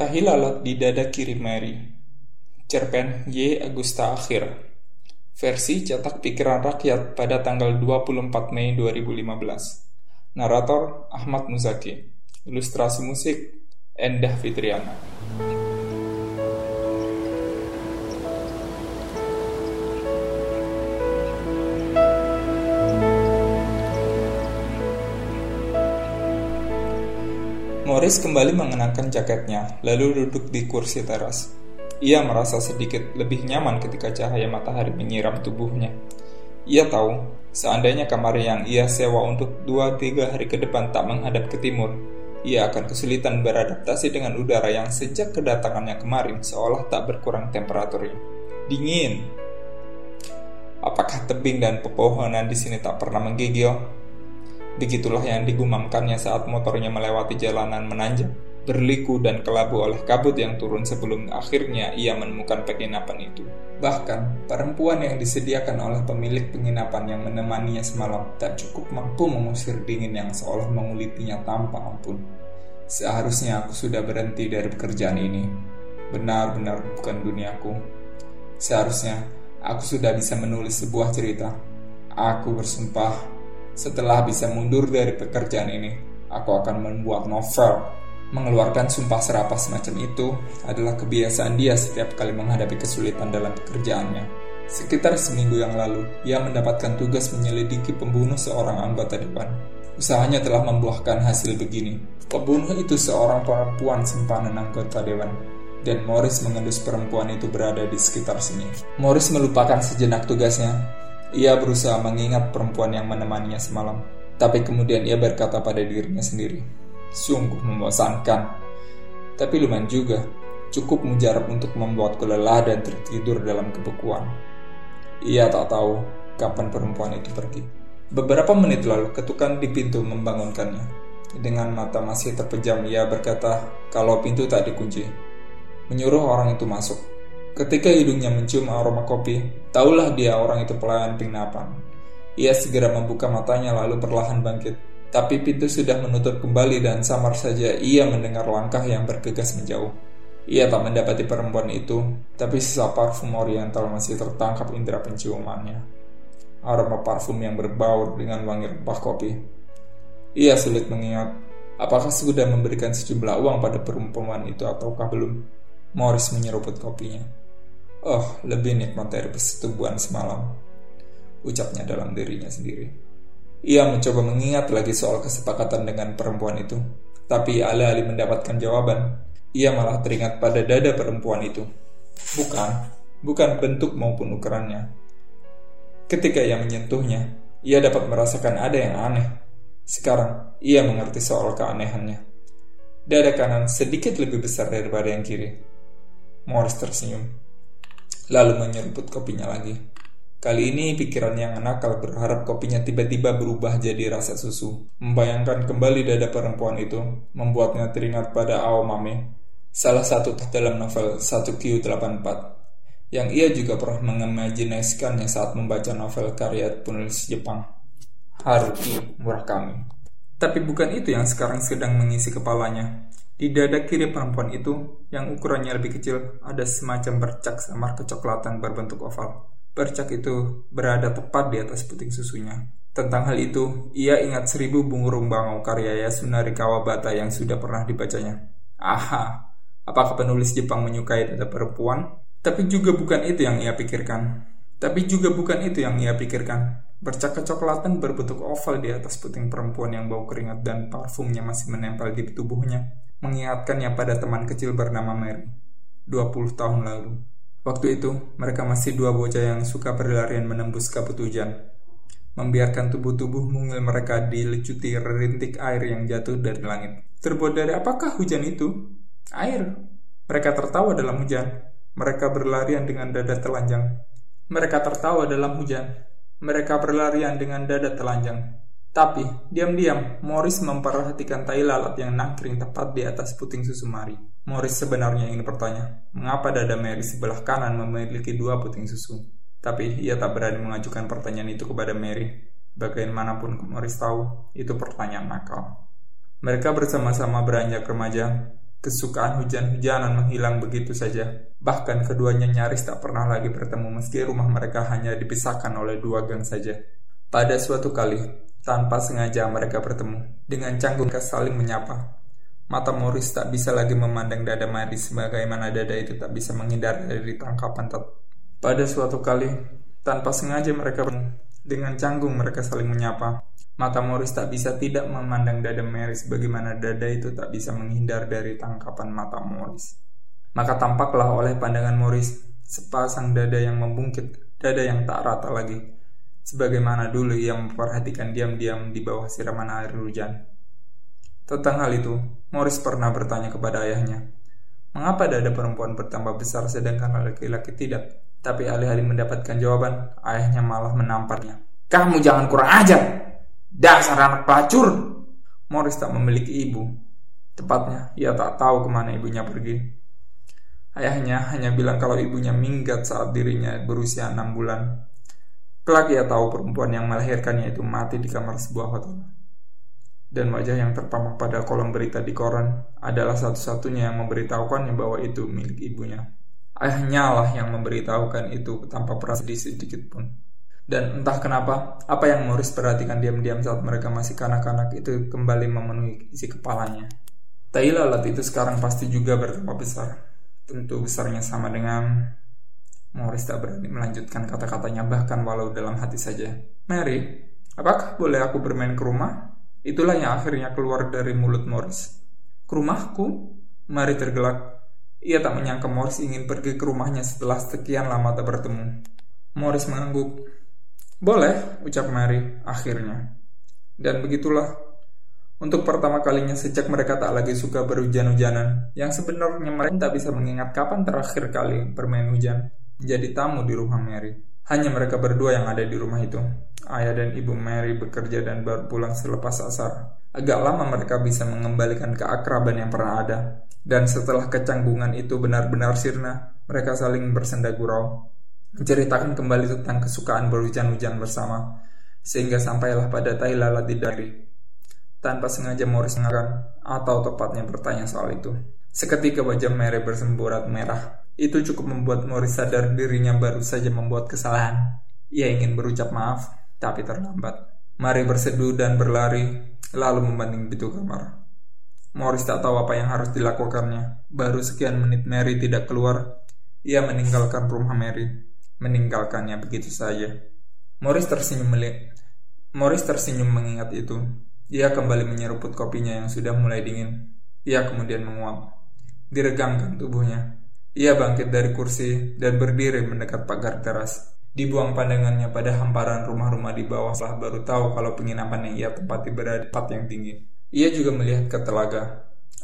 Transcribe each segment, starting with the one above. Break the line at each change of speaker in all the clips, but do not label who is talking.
Tahi lalat di dada kiri Mary. Cerpen Y. Agusta Akhir. Versi cetak pikiran rakyat pada tanggal 24 Mei 2015. Narator Ahmad Muzaki. Ilustrasi musik Endah Fitriana. Morris kembali mengenakan jaketnya, lalu duduk di kursi teras. Ia merasa sedikit lebih nyaman ketika cahaya matahari menyiram tubuhnya. Ia tahu, seandainya kamar yang ia sewa untuk 2-3 hari ke depan tak menghadap ke timur, ia akan kesulitan beradaptasi dengan udara yang sejak kedatangannya kemarin seolah tak berkurang temperaturnya. Dingin. Apakah tebing dan pepohonan di sini tak pernah menggigil? Begitulah yang digumamkannya saat motornya melewati jalanan menanjak, berliku dan kelabu oleh kabut yang turun sebelum akhirnya ia menemukan penginapan itu. Bahkan, perempuan yang disediakan oleh pemilik penginapan yang menemaninya semalam tak cukup mampu mengusir dingin yang seolah mengulitinya tanpa ampun. Seharusnya aku sudah berhenti dari pekerjaan ini. Benar-benar bukan duniaku. Seharusnya aku sudah bisa menulis sebuah cerita. Aku bersumpah setelah bisa mundur dari pekerjaan ini, aku akan membuat novel. Mengeluarkan sumpah serapah semacam itu adalah kebiasaan dia setiap kali menghadapi kesulitan dalam pekerjaannya. Sekitar seminggu yang lalu, ia mendapatkan tugas menyelidiki pembunuh seorang anggota dewan. Usahanya telah membuahkan hasil begini. Pembunuh itu seorang perempuan simpanan anggota dewan dan Morris mengendus perempuan itu berada di sekitar sini. Morris melupakan sejenak tugasnya ia berusaha mengingat perempuan yang menemaninya semalam, tapi kemudian ia berkata pada dirinya sendiri, "Sungguh membosankan." Tapi lumayan juga, cukup mujarab untuk membuatku lelah dan tertidur dalam kebekuan. Ia tak tahu kapan perempuan itu pergi. Beberapa menit lalu, ketukan di pintu membangunkannya. Dengan mata masih terpejam, ia berkata kalau pintu tak dikunci. Menyuruh orang itu masuk. Ketika hidungnya mencium aroma kopi, tahulah dia orang itu pelayan penginapan. Ia segera membuka matanya lalu perlahan bangkit. Tapi pintu sudah menutup kembali dan samar saja ia mendengar langkah yang bergegas menjauh. Ia tak mendapati perempuan itu, tapi sisa parfum oriental masih tertangkap indera penciumannya. Aroma parfum yang berbau dengan wangi rempah kopi. Ia sulit mengingat, apakah sudah memberikan sejumlah uang pada perempuan itu ataukah belum. Morris menyeruput kopinya. Oh, lebih nikmat dari persetubuhan semalam, ucapnya dalam dirinya sendiri. Ia mencoba mengingat lagi soal kesepakatan dengan perempuan itu, tapi alih-alih mendapatkan jawaban, ia malah teringat pada dada perempuan itu. Bukan, bukan bentuk maupun ukurannya. Ketika ia menyentuhnya, ia dapat merasakan ada yang aneh. Sekarang, ia mengerti soal keanehannya. Dada kanan sedikit lebih besar daripada yang kiri. Morris tersenyum lalu menyeruput kopinya lagi. Kali ini pikiran yang nakal berharap kopinya tiba-tiba berubah jadi rasa susu. Membayangkan kembali dada perempuan itu, membuatnya teringat pada Aomame, salah satu dalam novel 1Q84, yang ia juga pernah mengimajinasikannya saat membaca novel karya penulis Jepang, Haruki Murakami. Tapi bukan itu yang sekarang sedang mengisi kepalanya. Di dada kiri perempuan itu, yang ukurannya lebih kecil, ada semacam bercak samar kecoklatan berbentuk oval. Bercak itu berada tepat di atas puting susunya. Tentang hal itu, ia ingat seribu bungurung bangau karya Yasunari Kawabata yang sudah pernah dibacanya. Aha, apakah penulis Jepang menyukai dada perempuan? Tapi juga bukan itu yang ia pikirkan. Tapi juga bukan itu yang ia pikirkan. Bercak kecoklatan berbentuk oval di atas puting perempuan yang bau keringat dan parfumnya masih menempel di tubuhnya mengingatkannya pada teman kecil bernama Mary, 20 tahun lalu. Waktu itu, mereka masih dua bocah yang suka berlarian menembus kabut hujan, membiarkan tubuh-tubuh mungil mereka dilecuti rintik air yang jatuh dari langit. Terbuat dari apakah hujan itu? Air. Mereka tertawa dalam hujan. Mereka berlarian dengan dada telanjang. Mereka tertawa dalam hujan. Mereka berlarian dengan dada telanjang. Tapi, diam-diam, Morris memperhatikan tai lalat yang nangkring tepat di atas puting susu Mary. Morris sebenarnya ingin bertanya, mengapa dada Mary sebelah kanan memiliki dua puting susu? Tapi ia tak berani mengajukan pertanyaan itu kepada Mary. Bagaimanapun Morris tahu, itu pertanyaan nakal. Mereka bersama-sama beranjak remaja. Kesukaan hujan-hujanan menghilang begitu saja. Bahkan keduanya nyaris tak pernah lagi bertemu meski rumah mereka hanya dipisahkan oleh dua gang saja. Pada suatu kali, tanpa sengaja mereka bertemu. Dengan canggung saling menyapa. Mata Morris tak bisa lagi memandang dada Mary sebagaimana dada itu tak bisa menghindar dari tangkapan tet. Pada suatu kali, tanpa sengaja mereka bertemu. Dengan canggung mereka saling menyapa. Mata Morris tak bisa tidak memandang dada Mary sebagaimana dada itu tak bisa menghindar dari tangkapan mata Morris. Maka tampaklah oleh pandangan Morris sepasang dada yang membungkit, dada yang tak rata lagi. Sebagaimana dulu ia memperhatikan diam-diam di bawah siraman air hujan. Tentang hal itu, Morris pernah bertanya kepada ayahnya, Mengapa dada perempuan bertambah besar sedangkan laki-laki tidak? Tapi alih-alih mendapatkan jawaban, ayahnya malah menamparnya. Kamu jangan kurang ajar! Dasar anak pelacur! Morris tak memiliki ibu. Tepatnya, ia tak tahu ke mana ibunya pergi. Ayahnya hanya bilang kalau ibunya minggat saat dirinya berusia enam bulan. Kelak ia tahu perempuan yang melahirkannya itu mati di kamar sebuah hotel. Dan wajah yang terpampang pada kolom berita di koran adalah satu-satunya yang memberitahukannya bahwa itu milik ibunya. Ayahnya lah yang memberitahukan itu tanpa perasaan sedikit pun. Dan entah kenapa, apa yang Morris perhatikan diam-diam saat mereka masih kanak-kanak itu kembali memenuhi isi kepalanya. Tai lalat itu sekarang pasti juga bertambah besar. Tentu besarnya sama dengan... Morris tak berani melanjutkan kata-katanya bahkan walau dalam hati saja. Mary, apakah boleh aku bermain ke rumah? Itulah yang akhirnya keluar dari mulut Morris. Ke rumahku? Mary tergelak. Ia tak menyangka Morris ingin pergi ke rumahnya setelah sekian lama tak bertemu. Morris mengangguk. Boleh, ucap Mary akhirnya. Dan begitulah, untuk pertama kalinya sejak mereka tak lagi suka berhujan-hujanan, yang sebenarnya mereka tak bisa mengingat kapan terakhir kali bermain hujan, menjadi tamu di rumah Mary. Hanya mereka berdua yang ada di rumah itu. Ayah dan ibu Mary bekerja dan baru pulang selepas asar. Agak lama mereka bisa mengembalikan keakraban yang pernah ada. Dan setelah kecanggungan itu benar-benar sirna, mereka saling bersenda gurau menceritakan kembali tentang kesukaan berhujan-hujan bersama, sehingga sampailah pada tai lalat di dari. Tanpa sengaja Morris mengakan, atau tepatnya bertanya soal itu. Seketika wajah Mary bersemburat merah. Itu cukup membuat Morris sadar dirinya baru saja membuat kesalahan. Ia ingin berucap maaf, tapi terlambat. Mary berseduh dan berlari, lalu membanding pintu kamar. Morris tak tahu apa yang harus dilakukannya. Baru sekian menit Mary tidak keluar, ia meninggalkan rumah Mary meninggalkannya begitu saja. Morris tersenyum melihat. Morris tersenyum mengingat itu. Ia kembali menyeruput kopinya yang sudah mulai dingin. Ia kemudian menguap. Diregangkan tubuhnya. Ia bangkit dari kursi dan berdiri mendekat pagar teras. Dibuang pandangannya pada hamparan rumah-rumah di bawah setelah baru tahu kalau penginapan yang ia tempati berada di tempat yang tinggi. Ia juga melihat ke telaga.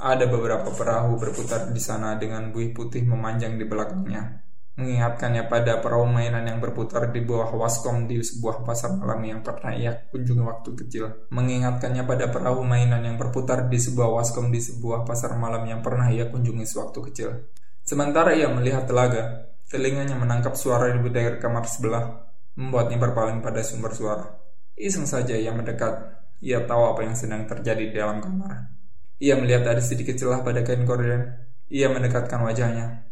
Ada beberapa perahu berputar di sana dengan buih putih memanjang di belakangnya mengingatkannya pada perahu mainan yang berputar di bawah waskom di sebuah pasar malam yang pernah ia kunjungi waktu kecil. Mengingatkannya pada perahu mainan yang berputar di sebuah waskom di sebuah pasar malam yang pernah ia kunjungi sewaktu kecil. Sementara ia melihat telaga, telinganya menangkap suara di dari kamar sebelah, membuatnya berpaling pada sumber suara. Iseng saja ia mendekat, ia tahu apa yang sedang terjadi di dalam kamar. Ia melihat ada sedikit celah pada kain gorden. Ia mendekatkan wajahnya,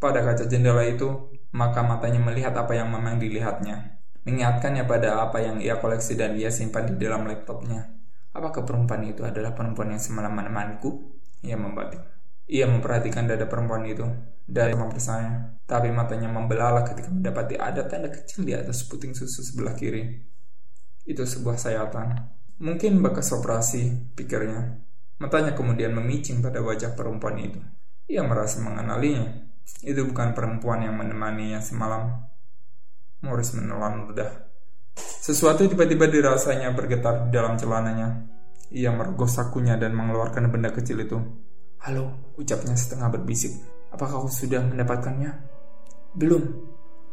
pada kaca jendela itu, maka matanya melihat apa yang memang dilihatnya. Mengingatkannya pada apa yang ia koleksi dan ia simpan di dalam laptopnya. Apakah perempuan itu adalah perempuan yang semalam menemaniku? Ia membatik. Ia memperhatikan dada perempuan itu dari mempersanya, tapi matanya membelalak ketika mendapati ada tanda kecil di atas puting susu sebelah kiri. Itu sebuah sayatan. Mungkin bekas operasi, pikirnya. Matanya kemudian memicing pada wajah perempuan itu. Ia merasa mengenalinya. Itu bukan perempuan yang menemaninya semalam. Morris menelan ludah. Sesuatu tiba-tiba dirasanya bergetar di dalam celananya. Ia merogoh sakunya dan mengeluarkan benda kecil itu. Halo, ucapnya setengah berbisik. Apakah kau sudah mendapatkannya? Belum.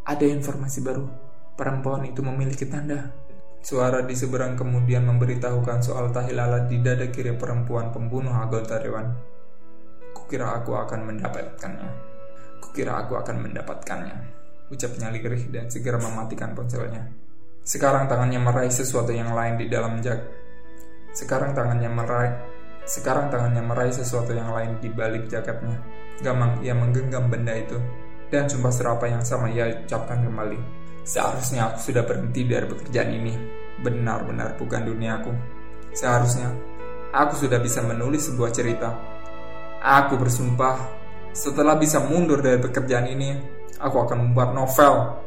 Ada informasi baru. Perempuan itu memiliki tanda. Suara di seberang kemudian memberitahukan soal tahilalat di dada kiri perempuan pembunuh anggota dewan. Kukira aku akan mendapatkannya. Kukira aku akan mendapatkannya. Ucapnya lirih dan segera mematikan ponselnya. Sekarang tangannya meraih sesuatu yang lain di dalam jak. Sekarang tangannya meraih Sekarang tangannya meraih sesuatu yang lain di balik jaketnya. Gamang ia menggenggam benda itu, dan sumpah serapa yang sama ia ucapkan kembali. Seharusnya aku sudah berhenti dari pekerjaan ini. Benar-benar bukan duniaku. Seharusnya aku sudah bisa menulis sebuah cerita. Aku bersumpah, setelah bisa mundur dari pekerjaan ini, aku akan membuat novel